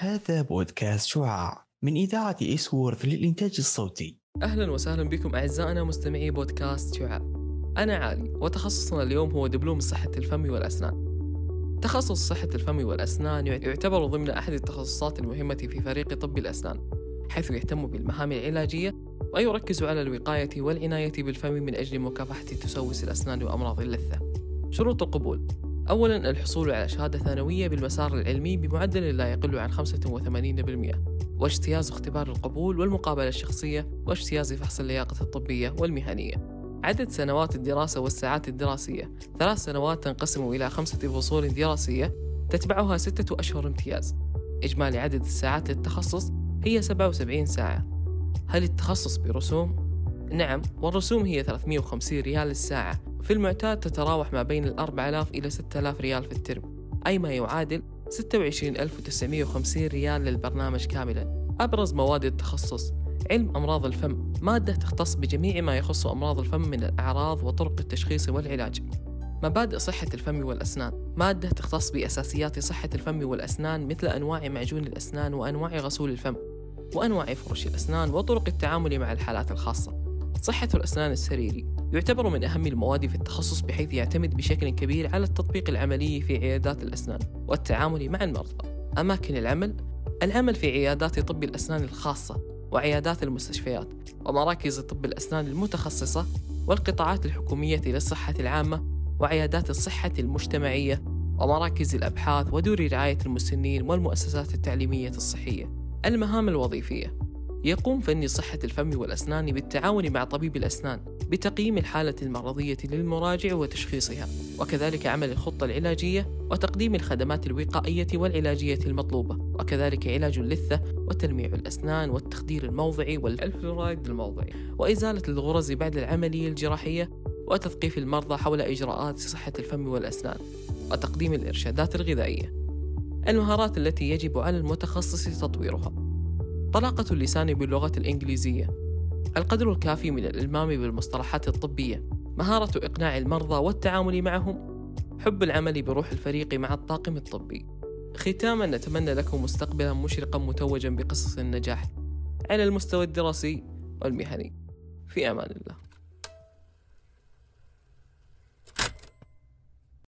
هذا بودكاست شعاع. من إذاعة إيسوورث للإنتاج الصوتي. أهلا وسهلا بكم أعزائنا مستمعي بودكاست شعاع. أنا عالي وتخصصنا اليوم هو دبلوم صحة الفم والأسنان. تخصص صحة الفم والأسنان يعتبر ضمن أحد التخصصات المهمة في فريق طب الأسنان حيث يهتم بالمهام العلاجية ويركز على الوقاية والعناية بالفم من أجل مكافحة تسوس الأسنان وأمراض اللثة. شروط القبول أولا الحصول على شهادة ثانوية بالمسار العلمي بمعدل لا يقل عن 85% واجتياز اختبار القبول والمقابلة الشخصية واجتياز فحص اللياقة الطبية والمهنية. عدد سنوات الدراسة والساعات الدراسية. ثلاث سنوات تنقسم إلى خمسة فصول دراسية تتبعها ستة أشهر امتياز. إجمالي عدد الساعات للتخصص هي 77 ساعة. هل التخصص برسوم؟ نعم والرسوم هي 350 ريال للساعة في المعتاد تتراوح ما بين ال 4000 إلى 6000 ريال في الترم أي ما يعادل 26950 ريال للبرنامج كاملا. أبرز مواد التخصص علم أمراض الفم مادة تختص بجميع ما يخص أمراض الفم من الأعراض وطرق التشخيص والعلاج. مبادئ صحة الفم والأسنان مادة تختص بأساسيات صحة الفم والأسنان مثل أنواع معجون الأسنان وأنواع غسول الفم وأنواع فرش الأسنان وطرق التعامل مع الحالات الخاصة. صحة الأسنان السريري يعتبر من أهم المواد في التخصص بحيث يعتمد بشكل كبير على التطبيق العملي في عيادات الأسنان والتعامل مع المرضى. أماكن العمل العمل في عيادات طب الأسنان الخاصة وعيادات المستشفيات ومراكز طب الأسنان المتخصصة والقطاعات الحكومية للصحة العامة وعيادات الصحة المجتمعية ومراكز الأبحاث ودور رعاية المسنين والمؤسسات التعليمية الصحية. المهام الوظيفية. يقوم فني صحة الفم والأسنان بالتعاون مع طبيب الأسنان بتقييم الحالة المرضية للمراجع وتشخيصها وكذلك عمل الخطة العلاجية وتقديم الخدمات الوقائية والعلاجية المطلوبة وكذلك علاج اللثة وتلميع الأسنان والتخدير الموضعي والفلورايد الموضعي وإزالة الغرز بعد العملية الجراحية وتثقيف المرضى حول إجراءات صحة الفم والأسنان وتقديم الإرشادات الغذائية. المهارات التي يجب على المتخصص تطويرها. طلاقة اللسان باللغة الإنجليزية. القدر الكافي من الإلمام بالمصطلحات الطبية. مهارة إقناع المرضى والتعامل معهم. حب العمل بروح الفريق مع الطاقم الطبي. ختاما نتمنى لكم مستقبلا مشرقا متوجا بقصص النجاح. على المستوى الدراسي والمهني. في أمان الله.